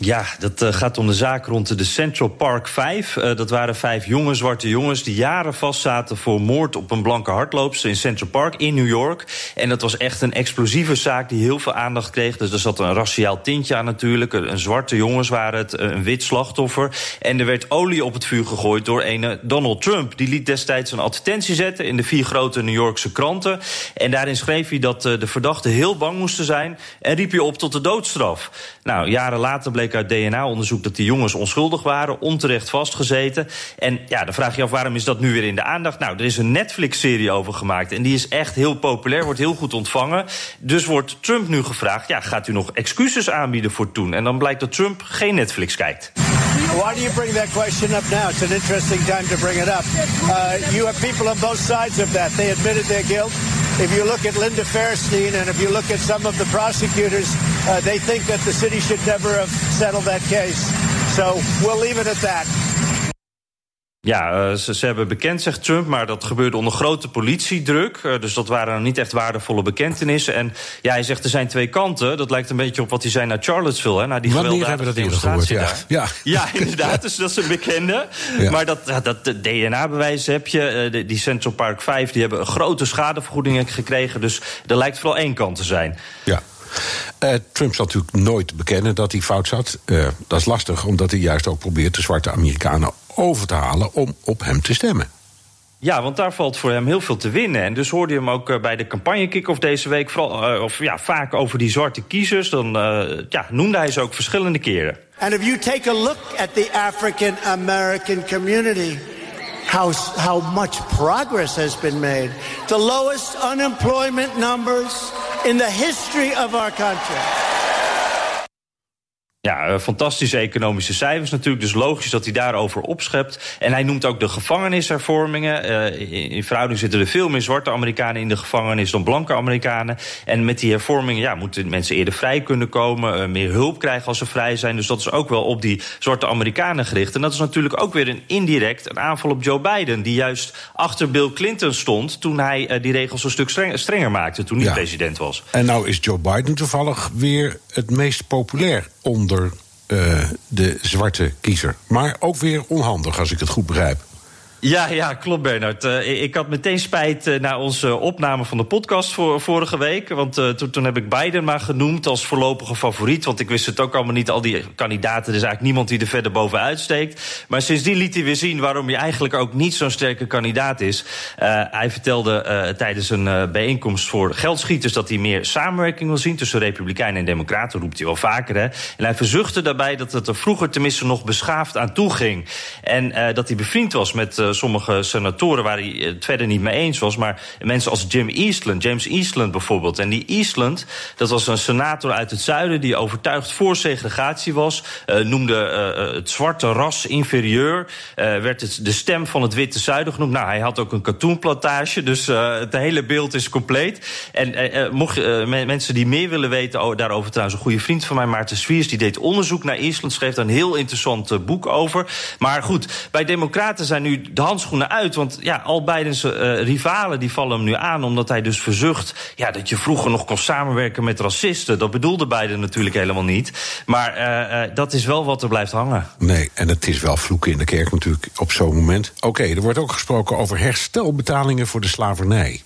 Ja, dat eh, gaat om de zaak rond de Central Park 5. Eh, dat waren vijf jonge zwarte jongens die jaren vastzaten voor moord op een blanke hardloopster in Central Park in New York. En dat was echt een explosieve zaak die heel veel aandacht kreeg. Dus er zat een raciaal tintje aan natuurlijk. Een, een zwarte jongens waren het, eh, een wit slachtoffer. En er werd olie op het vuur gegooid door een Donald Trump. Die liet destijds een advertentie zetten in de vier grote New Yorkse kranten. En daarin schreef hij dat eh, de verdachten heel bang moesten zijn. En riep hij op tot de doodstraf. Nou, jaren later bleek uit DNA-onderzoek dat die jongens onschuldig waren, onterecht vastgezeten. En ja, dan vraag je af waarom is dat nu weer in de aandacht? Nou, er is een Netflix-serie over gemaakt en die is echt heel populair, wordt heel goed ontvangen. Dus wordt Trump nu gevraagd: ja, gaat u nog excuses aanbieden voor toen? En dan blijkt dat Trump geen Netflix kijkt. Why do you bring that question up now? It's an interesting time to bring it up. Uh, you have people on both sides of that. They admitted their guilt. If you look at Linda Fairstein and if you look at some of the prosecutors, uh, they think that the city should never have settled that case. So we'll leave it at that. Ja, uh, ze, ze, hebben bekend, zegt Trump, maar dat gebeurde onder grote politiedruk. Uh, dus dat waren niet echt waardevolle bekentenissen. En ja, hij zegt er zijn twee kanten. Dat lijkt een beetje op wat hij zei naar Charlottesville. Hè, naar die Wanneer hebben we dat eerder gehoord? Ja. Ja. ja, inderdaad. dus dat is een bekende. Ja. Maar dat, dat DNA-bewijs heb je. Uh, die Central Park 5 die hebben grote schadevergoeding gekregen. Dus er lijkt vooral één kant te zijn. Ja. Uh, Trump zal natuurlijk nooit bekennen dat hij fout zat. Uh, dat is lastig, omdat hij juist ook probeert de zwarte Amerikanen over te halen om op hem te stemmen. Ja, want daar valt voor hem heel veel te winnen. En dus hoorde je hem ook bij de campagne kick-off deze week... Vooral, uh, of, ja, vaak over die zwarte kiezers. Dan ja, noemde hij ze ook verschillende keren. And if you take a look at the African American community... How, how much progress has been made. The lowest unemployment numbers in the history of our country. Ja, fantastische economische cijfers natuurlijk. Dus logisch dat hij daarover opschept. En hij noemt ook de gevangenishervormingen. Uh, in verhouding zitten er veel meer zwarte Amerikanen in de gevangenis dan blanke Amerikanen. En met die hervormingen ja, moeten mensen eerder vrij kunnen komen. Uh, meer hulp krijgen als ze vrij zijn. Dus dat is ook wel op die zwarte Amerikanen gericht. En dat is natuurlijk ook weer een indirect een aanval op Joe Biden. Die juist achter Bill Clinton stond toen hij uh, die regels een stuk strenger, strenger maakte. Toen hij ja. president was. En nou is Joe Biden toevallig weer het meest populair onder uh, de zwarte kiezer. Maar ook weer onhandig, als ik het goed begrijp. Ja, ja, klopt Bernard. Uh, ik had meteen spijt uh, naar onze opname van de podcast voor, vorige week. Want toen, toen heb ik Biden maar genoemd als voorlopige favoriet. Want ik wist het ook allemaal niet, al die kandidaten. Er is eigenlijk niemand die er verder bovenuit steekt. Maar sindsdien liet hij weer zien waarom hij eigenlijk ook niet zo'n sterke kandidaat is. hij vertelde tijdens een bijeenkomst voor geldschieters... dat hij meer samenwerking wil zien tussen Republikeinen en Democraten. roept hij wel vaker, hè. En hij verzuchtte daarbij dat het er vroeger tenminste nog beschaafd aan toe ging. En dat hij bevriend was met sommige senatoren waar hij het verder niet mee eens was. Maar mensen als Jim Eastland, James Eastland bijvoorbeeld. En die Eastland, dat was een senator uit het zuiden die overtuigd voor segregatie was. Uh, noemde uh, het zwarte ras inferieur. Werd het de stem van het witte zuiden genoemd. Nou, hij had ook een katoenplantage, dus het hele beeld is compleet. En mocht mensen die meer willen weten daarover, trouwens, een goede vriend van mij, Maarten Swiers, die deed onderzoek naar Eastland, schreef daar een heel interessant boek over. Maar goed, bij Democraten zijn nu handschoenen uit. Want ja, al Bidens uh, rivalen die vallen hem nu aan. Omdat hij dus verzucht ja, dat je vroeger nog kon samenwerken met racisten. Dat bedoelde Biden natuurlijk helemaal niet. Maar uh, uh, dat is wel wat er blijft hangen. Nee, en het is wel vloeken in de kerk natuurlijk op zo'n moment. Oké, er wordt ook gesproken over herstelbetalingen voor de slavernij.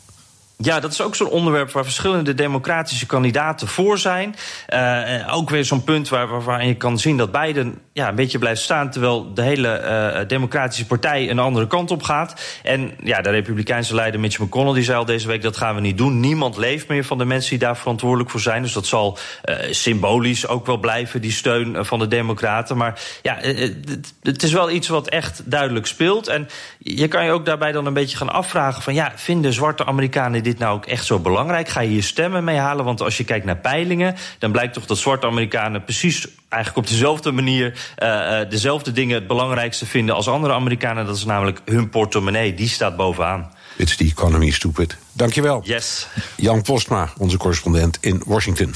Ja, dat is ook zo'n onderwerp waar verschillende democratische kandidaten voor zijn. Uh, ook weer zo'n punt waar, waar, je kan zien dat Biden ja, een beetje blijft staan... terwijl de hele uh, democratische partij een andere kant op gaat. En ja, de republikeinse leider Mitch McConnell die zei al deze week... dat gaan we niet doen. Niemand leeft meer van de mensen die daar verantwoordelijk voor zijn. Dus dat zal uh, symbolisch ook wel blijven, die steun van de democraten. Maar ja, het, het is wel iets wat echt duidelijk speelt. En je kan je ook daarbij dan een beetje gaan afvragen... van ja, vinden zwarte Amerikanen dit nou ook echt zo belangrijk? Ga je hier stemmen mee halen? Want als je kijkt naar peilingen, dan blijkt toch dat zwarte Amerikanen precies eigenlijk op dezelfde manier uh, dezelfde dingen het belangrijkste vinden als andere Amerikanen. Dat is namelijk hun portemonnee. Die staat bovenaan. It's the economy, stupid. Dankjewel. Yes. Jan Postma, onze correspondent in Washington.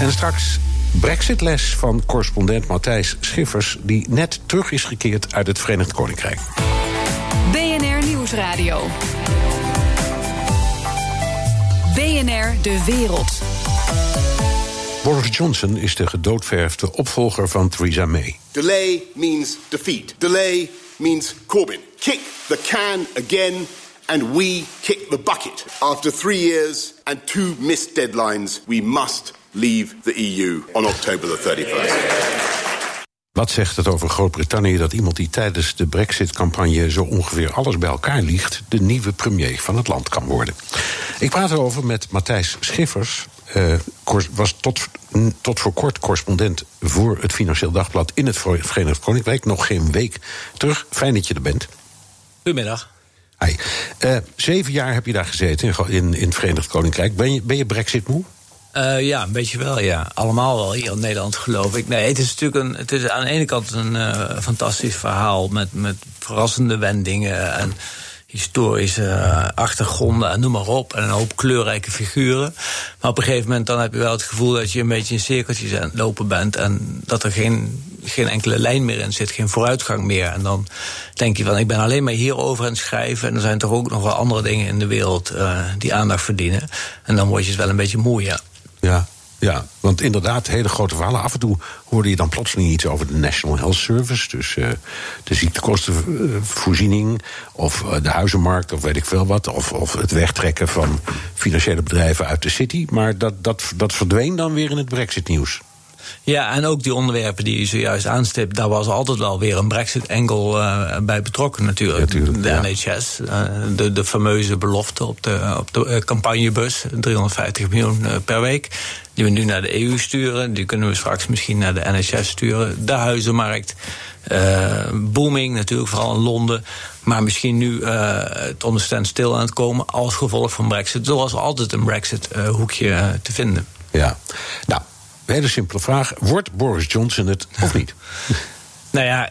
En straks Brexit-les van correspondent Matthijs Schiffers... die net terug is gekeerd uit het Verenigd Koninkrijk. BNR Nieuwsradio. BNR De Wereld. Boris Johnson is de gedoodverfde opvolger van Theresa May. Delay means defeat. Delay means Corbyn. Kick the can again and we kick the bucket. After three years and two missed deadlines, we must leave the EU on October the 31st. Wat zegt het over Groot-Brittannië dat iemand die tijdens de Brexit-campagne zo ongeveer alles bij elkaar liegt, de nieuwe premier van het land kan worden? Ik praat erover met Matthijs Schiffers. Uh, was tot, tot voor kort correspondent voor het Financieel Dagblad in het Verenigd Koninkrijk. Nog geen week terug. Fijn dat je er bent. Goedemiddag. Hi. Uh, zeven jaar heb je daar gezeten in, in het Verenigd Koninkrijk. Ben je, ben je Brexit-moe? Uh, ja, een beetje wel, ja. Allemaal wel hier in Nederland, geloof ik. Nee, het is natuurlijk een, het is aan de ene kant een uh, fantastisch verhaal met, met verrassende wendingen en historische achtergronden en noem maar op. En een hoop kleurrijke figuren. Maar op een gegeven moment dan heb je wel het gevoel dat je een beetje in cirkeltjes aan het lopen bent. En dat er geen, geen enkele lijn meer in zit, geen vooruitgang meer. En dan denk je van, ik ben alleen maar hierover aan het schrijven. En er zijn toch ook nog wel andere dingen in de wereld die aandacht verdienen. En dan word je het wel een beetje moe, ja. Ja, ja, want inderdaad, hele grote verhalen. Af en toe hoorde je dan plotseling iets over de National Health Service. Dus uh, de ziektekostenvoorziening. Of uh, de huizenmarkt, of weet ik veel wat. Of, of het wegtrekken van financiële bedrijven uit de city. Maar dat, dat, dat verdween dan weer in het Brexit-nieuws. Ja, en ook die onderwerpen die je zojuist aanstipt, daar was altijd wel weer een Brexit-engel uh, bij betrokken natuurlijk. Ja, de ja. NHS, uh, de, de fameuze belofte op de, op de uh, campagnebus, 350 miljoen per week. Die we nu naar de EU sturen, die kunnen we straks misschien naar de NHS sturen. De huizenmarkt, booming natuurlijk, vooral in Londen. Maar misschien nu het onderstand stil aan het komen als gevolg van Brexit. Zoals altijd een Brexit-hoekje te vinden. Ja, nou hele simpele vraag. Wordt Boris Johnson het of niet? nou ja,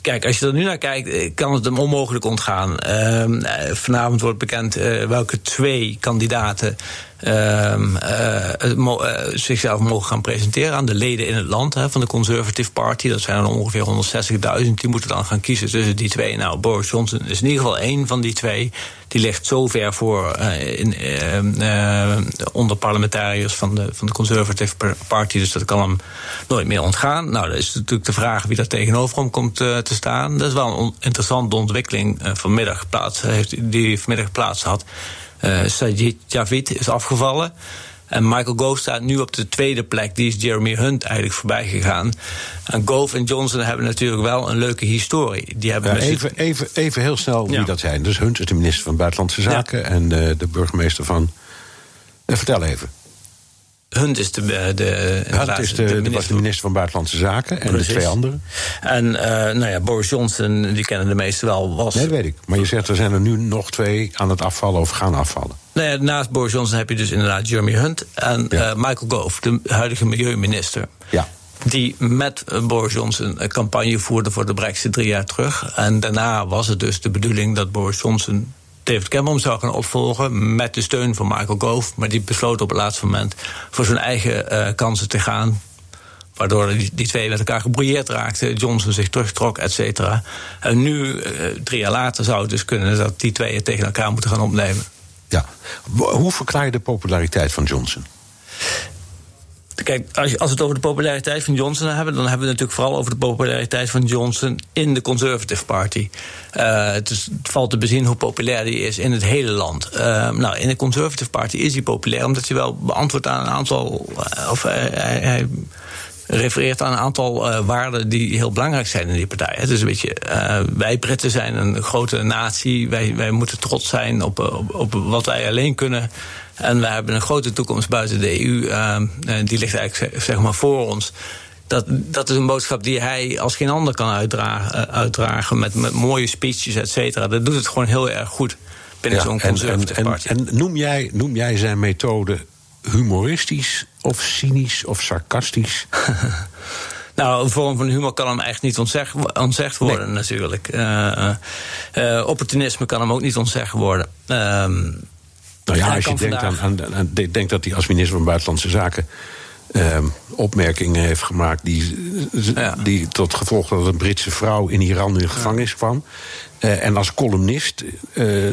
kijk, als je er nu naar kijkt, eh, kan het hem onmogelijk ontgaan. Uh, vanavond wordt bekend uh, welke twee kandidaten ehm, eh, eh, zichzelf mogen gaan presenteren aan de leden in het land hè, van de Conservative Party. Dat zijn er ongeveer 160.000. Die moeten dan gaan kiezen tussen die twee. Nou, Boris Johnson is in ieder geval één van die twee. Die ligt zo ver voor eh, in, eh, eh, onder parlementariërs van de, van de Conservative Party. Dus dat kan hem nooit meer ontgaan. Nou, dat is natuurlijk de vraag wie daar tegenover hem komt te staan. Dat is wel een interessante ontwikkeling vanmiddag plaats, heeft, die vanmiddag plaats had. Eh Sajid Javid is afgevallen. En Michael Gove staat nu op de tweede plek. Die is Jeremy Hunt eigenlijk voorbij gegaan. En Gove en Johnson hebben natuurlijk wel een leuke historie. Die hebben Ja, even, even, even heel snel wie Ja. dat zijn. Dus Hunt is de minister van Buitenlandse Zaken en eh, de burgemeester van. Eh, vertel even. Hunt is de, de, de, Hunt is de, de was de minister van Buitenlandse Zaken en Precies. de twee anderen. En eh, nou ja, Boris Johnson, die kennen de meesten wel, was... Nee, dat weet ik. Maar je zegt er zijn er nu nog twee aan het afvallen of gaan afvallen. Nou ja, naast Boris Johnson heb je dus inderdaad Jeremy Hunt en eh, Michael Gove, de huidige milieuminister. Ja. Die met eh, Boris Johnson een campagne voerde voor de Brexit drie jaar terug. En daarna was het dus de bedoeling dat Boris Johnson David Cameron zou gaan opvolgen. met de steun van Michael Gove. Maar die besloot op het laatste moment voor zijn eigen eh, kansen te gaan. Waardoor die, die twee met elkaar gebrouilleerd raakten. Johnson zich terugtrok, et cetera. En nu, eh, drie jaar later, zou het dus kunnen dat die twee het tegen elkaar moeten gaan opnemen. Ja. Hoe verklaar je de populariteit van Johnson? Kijk, als, we het over de populariteit van Johnson hebben, dan hebben we het natuurlijk vooral over de populariteit van Johnson in de Conservative Party. Eh, het, valt te bezien hoe populair die is in het hele land. Eh, nou, in de Conservative Party is hij populair omdat hij wel beantwoordt aan een aantal. eh, of hij refereert aan een aantal eh, waarden die heel belangrijk zijn in die partij. Het is een beetje, eh, wij Britten zijn een grote natie. Wij, wij moeten trots zijn op, eh, op, op wat wij alleen kunnen. En we hebben een grote toekomst buiten de EU. en die ligt eigenlijk zeg- maar voor ons. Dat, dat is een boodschap die hij als geen ander kan uitdragen, uitdragen met, met mooie speeches, et cetera. Dat doet het gewoon heel erg goed binnen Ja, zo'n en, en, conservative en, party. en noem, jij, noem jij zijn methode humoristisch of cynisch of sarcastisch? Nou, een vorm van humor kan hem echt niet ontzegd, ontzegd worden, natuurlijk. Eh, eh, opportunisme kan hem ook niet ontzegd worden. Ehm, Nou ja, als je denkt vandaag- aan, aan, aan- de- denkt dat hij als minister van Buitenlandse Zaken ehm, opmerkingen heeft gemaakt die, die tot gevolg dat een Britse vrouw in Iran in gevangenis kwam. Eh, en als columnist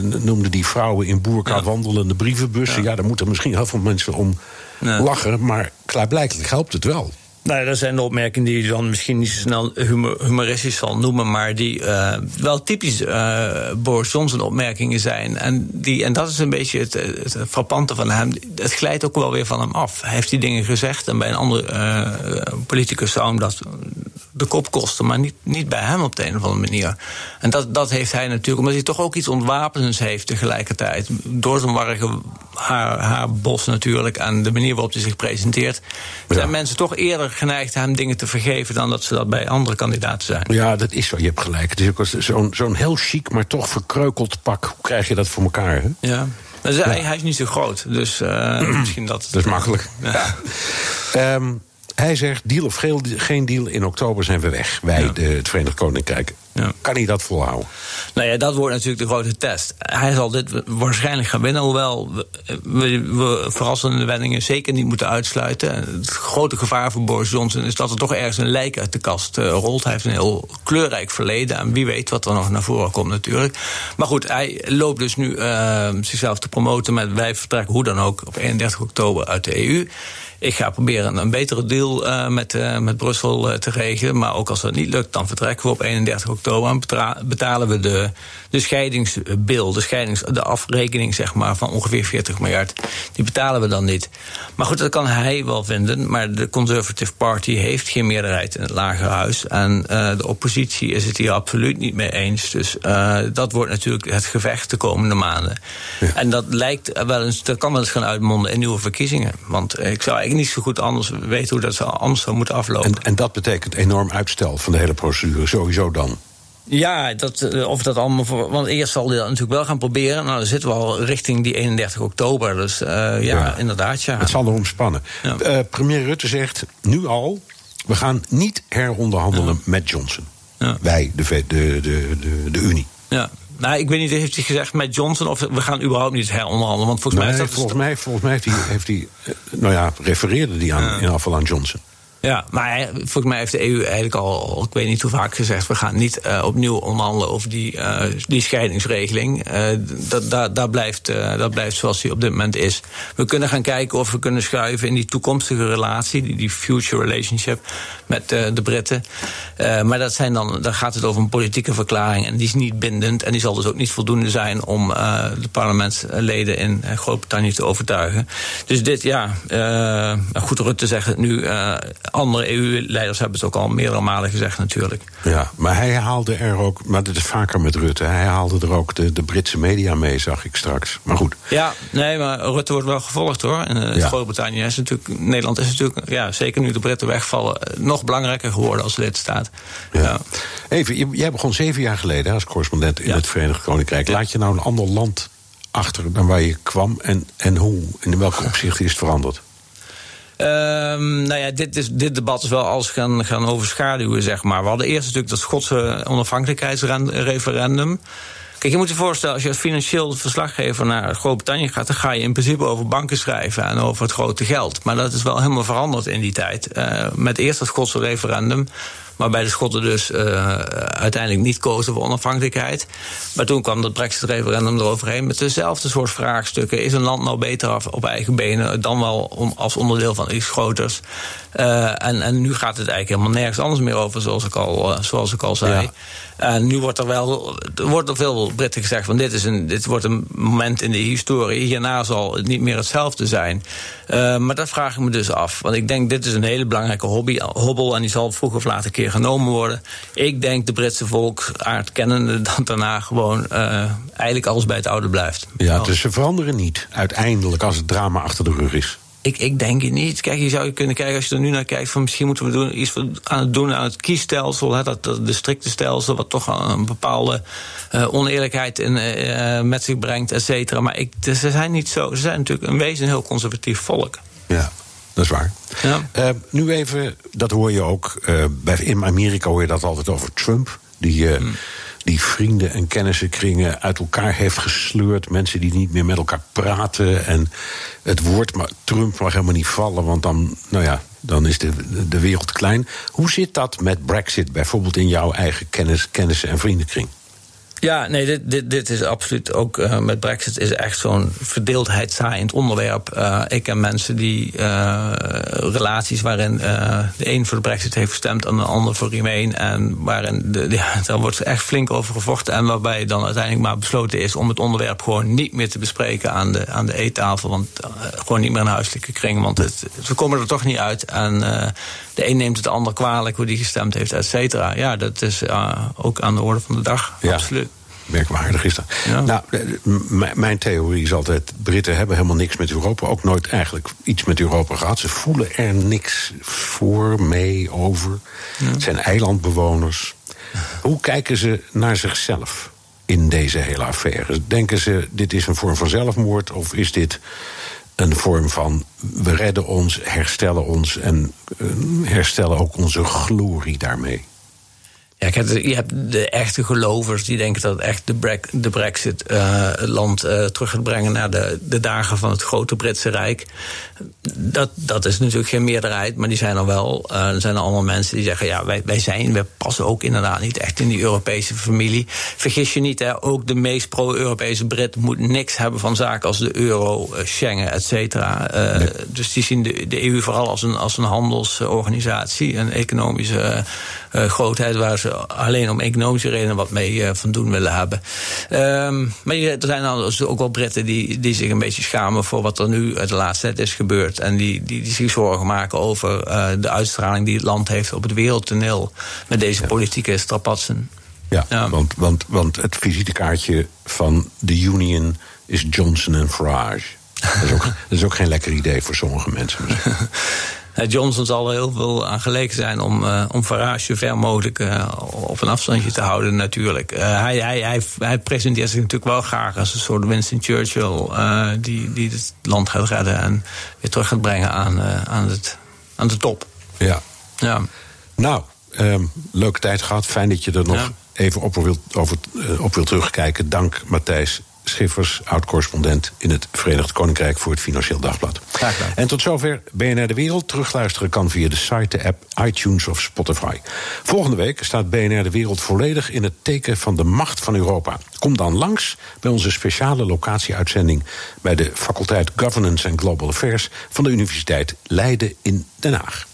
noemde die vrouwen in boerka wandelende brievenbussen. Ja. daar moeten misschien heel veel mensen om lachen, maar klaarblijkelijk helpt het wel. Nou, dat zijn de opmerkingen die je dan misschien niet zo snel humor- humoristisch zal noemen, maar die eh, wel typisch eh, Boris Johnson opmerkingen zijn. En, die, en dat is een beetje het, het frappante van hem. Het glijdt ook wel weer van hem af. Hij heeft die dingen gezegd en bij een andere eh, politicus zou hem dat de kop kosten, maar niet, niet bij hem op de een of andere manier. En dat, dat heeft hij natuurlijk, omdat hij toch ook iets ontwapenends heeft tegelijkertijd. Door zijn warrige haar, haarbos natuurlijk en de manier waarop hij zich presenteert, zijn mensen toch eerder geneigd hem dingen te vergeven dan dat ze dat bij andere kandidaten zijn. Ja, dat is zo. Je hebt gelijk. Het is ook zo'n zo'n heel chic, maar toch verkreukeld pak. Hoe krijg je dat voor elkaar? Hè? Ja. Dus hij, hij is niet zo groot, dus eh, misschien dat. Dat is makkelijk. Ja. Ehm, hij zegt, deal of geen- geen deal, in oktober zijn we weg. Wij, de, het Verenigd Koninkrijk. Kan hij dat volhouden? Nou ja, dat wordt natuurlijk de grote test. Hij zal dit waarschijnlijk gaan winnen, hoewel we, we, we verrassende wendingen zeker niet moeten uitsluiten. Het grote gevaar voor Boris Johnson is dat er toch ergens een lijk uit de kast eh, rolt. Hij heeft een heel kleurrijk verleden en wie weet wat er nog naar voren komt natuurlijk. Maar goed, hij loopt dus nu eh, zichzelf te promoten met wij vertrekken hoe dan ook op 31 oktober uit de EU. Ik ga proberen een betere deal uh, met, uh, met Brussel uh, te regelen. Maar ook als dat niet lukt, dan vertrekken we op 31 oktober. En betalen we de, de scheidingsbil, de, scheidings, de afrekening zeg maar, van ongeveer 40 miljard. Die betalen we dan niet. Maar goed, dat kan hij wel vinden. Maar de Conservative Party heeft geen meerderheid in het lagerhuis. En de oppositie is het hier absoluut niet mee eens. Dus dat wordt natuurlijk het gevecht de komende maanden. Ja. En dat lijkt wel eens, dat kan wel eens gaan uitmonden in nieuwe verkiezingen. Want ik zou eigenlijk niet zo goed anders weten hoe dat anders zou moeten aflopen. En, en dat betekent enorm uitstel van de hele procedure, sowieso dan. Ja, dat, of dat allemaal voor. Want eerst zal hij dat natuurlijk wel gaan proberen. Nou, dan zitten we al richting die 31 oktober. Dus uh, ja, ja, inderdaad, ja. Het zal erom spannen. Ja. Uh, premier Rutte zegt nu al: we gaan niet heronderhandelen ja. met Johnson. Wij, de, de, de, de, de Unie. Ja. Nou, ik weet niet, heeft hij gezegd met Johnson of we gaan überhaupt niet heronderhandelen? Want volgens Nee, mij is dat. volgens, mij, volgens mij heeft hij, heeft hij eh, nou ja, refereerde die aan, in geval aan Johnson. Ja, maar volgens mij heeft de EU eigenlijk al, ik weet niet hoe vaak gezegd, we gaan niet eh, opnieuw onderhandelen over die, eh, die scheidingsregeling. Eh, dat, dat, blijft, dat blijft zoals die op dit moment is. We kunnen gaan kijken of we kunnen schuiven in die toekomstige relatie, die, die future relationship met de Britten. Maar dat zijn dan, dan gaat het over een politieke verklaring en die is niet bindend en die zal dus ook niet voldoende zijn om de parlementsleden in Groot-Brittannië te overtuigen. Dus dit, ja, eh, goed, Rutte zegt het nu. Eh, andere EU-leiders hebben het ook al meerdere malen gezegd natuurlijk. Ja, maar hij haalde er ook, maar dit is vaker met Rutte, hij haalde er ook de, de Britse media mee, zag ik straks. Maar goed, Ja, nee, maar Rutte wordt wel gevolgd hoor. En eh, Ja. Groot-Brittannië is natuurlijk, Nederland is natuurlijk, ja, zeker nu de Britten wegvallen, eh, nog belangrijker geworden als lidstaat. ja. even, je- jij begon zeven jaar geleden als correspondent in Ja. het Verenigd Koninkrijk. Laat je nou een ander land achter dan waar je kwam en, en hoe, in welke opzichten is het veranderd? Ehm, nou ja, dit, is, dit debat is wel alles gaan, gaan overschaduwen, zeg maar. We hadden eerst natuurlijk dat Schotse onafhankelijkheidsreferendum. Kijk, je moet je voorstellen, als je als financieel verslaggever naar Groot-Brittannië gaat, dan ga je in principe over banken schrijven en over het grote geld. Maar dat is wel helemaal veranderd in die tijd. Eh, met eerst dat Schotse referendum, waarbij de Schotten dus eh, uiteindelijk niet kozen voor onafhankelijkheid. Maar toen kwam dat Brexit-referendum eroverheen met dezelfde soort vraagstukken. Is een land nou beter af op eigen benen dan wel om, als onderdeel van iets groters? Eh, en, en nu gaat het eigenlijk helemaal nergens anders meer over, zoals ik al, eh, zoals ik al zei. En nu wordt er wel er wordt door veel Britten gezegd: van dit, is een, dit wordt een moment in de historie. Hierna zal het niet meer hetzelfde zijn. Eh, maar dat vraag ik me dus af. Want ik denk, dit is een hele belangrijke hobby, hobbel. En die zal vroeg of laat een keer genomen worden. Ik denk de Britse volksaard kennende dat daarna gewoon eh, eigenlijk alles bij het oude blijft. Ja, dus ze veranderen niet uiteindelijk als het drama achter de rug is. Ik, ik denk het niet. Kijk, je zou je kunnen kijken als je er nu naar kijkt. Van misschien moeten we doen, iets aan het doen aan het kiesstelsel. Hè, dat, dat districtenstelsel, wat toch een bepaalde eh, oneerlijkheid in, eh, met zich brengt, et cetera. Maar ik, ze zijn niet zo. Ze zijn natuurlijk een wezen een heel conservatief volk. Ja, dat is waar. Ja. Eh, nu even, dat hoor je ook. eh, bij, in Amerika hoor je dat altijd over Trump. Die, eh, die vrienden en kennissenkringen uit elkaar heeft gesleurd. Mensen die niet meer met elkaar praten. En het woord maar Trump mag helemaal niet vallen, want dan, nou ja, dan is de, de wereld klein. Hoe zit dat met Brexit bijvoorbeeld in jouw eigen kennis, kennissen en vriendenkring? Ja, nee, dit, dit, dit is absoluut ook eh, met Brexit is echt zo'n verdeeldheidszaaiend onderwerp. Eh, ik ken mensen die eh, relaties waarin de een voor de Brexit heeft gestemd en de ander voor Remain. En waarin de, ja, daar wordt echt flink over gevochten. En waarbij dan uiteindelijk maar besloten is om het onderwerp gewoon niet meer te bespreken aan de, aan de eettafel. Want gewoon niet meer in huiselijke kring. Want het, we komen er toch niet uit. En de een neemt het ander kwalijk hoe die gestemd heeft, et cetera. Ja, dat is eh, ook aan de orde van de dag. Ja. Absoluut. Merkwaardig is dat. Ja. Nou, eh, mijn theorie is altijd: Britten hebben helemaal niks met Europa. Ook nooit eigenlijk iets met Europa gehad. Ze voelen er niks voor, mee, over. Het zijn eilandbewoners. Hoe kijken ze naar zichzelf in deze hele affaire? Denken ze: dit is een vorm van zelfmoord? Of is dit een vorm van: we redden ons, herstellen ons en eh, herstellen ook onze glorie daarmee? Ja, je hebt de echte gelovers die denken dat echt de, brek, de Brexit eh, het land eh, terug gaat brengen naar de, de dagen van het grote Britse Rijk. Dat, dat is natuurlijk geen meerderheid, maar die zijn er wel. Eh, er zijn er allemaal mensen die zeggen: ja, wij, wij zijn, wij passen ook inderdaad niet echt in die Europese familie. Vergis je niet, hè, ook de meest pro-Europese Brit moet niks hebben van zaken als de euro, Schengen, et cetera. Dus die zien de, de EU vooral als een, als een handelsorganisatie, een economische grootheid waar ze alleen om economische redenen wat mee eh, van doen willen hebben. Ehm, maar er zijn dus ook wel Britten die, die zich een beetje schamen voor wat er nu de laatste tijd is gebeurd. En die, die, die zich zorgen maken over eh, de uitstraling die het land heeft op het wereldtoneel met deze politieke strapatsen. Ja, Ja. Want, want, want het visitekaartje van de Union is Johnson en Farage. Dat is, ook, dat is ook geen lekker idee voor sommige mensen. Eh, Johnson zal er heel veel aan gelegen zijn om, eh, om Farage zo ver mogelijk eh, op een afstandje te houden, natuurlijk. Hij, hij, hij, hij presenteert zich natuurlijk wel graag als een soort Winston Churchill, die, die het land gaat redden en weer terug gaat brengen aan, aan, het, aan de top. Ja. Ja. Nou, eh, Ehm, leuke tijd gehad. Fijn dat je er nog Ja. even op wil, over, op wil terugkijken. Dank Matthijs Schiffers, oud-correspondent in het Verenigd Koninkrijk voor het Financieel Dagblad. Graag gedaan. En tot zover BNR De Wereld. Terugluisteren kan via de site, de app, iTunes of Spotify. Volgende week staat BNR De Wereld volledig in het teken van de macht van Europa. Kom dan langs bij onze speciale locatieuitzending bij de faculteit Governance and Global Affairs van de Universiteit Leiden in Den Haag.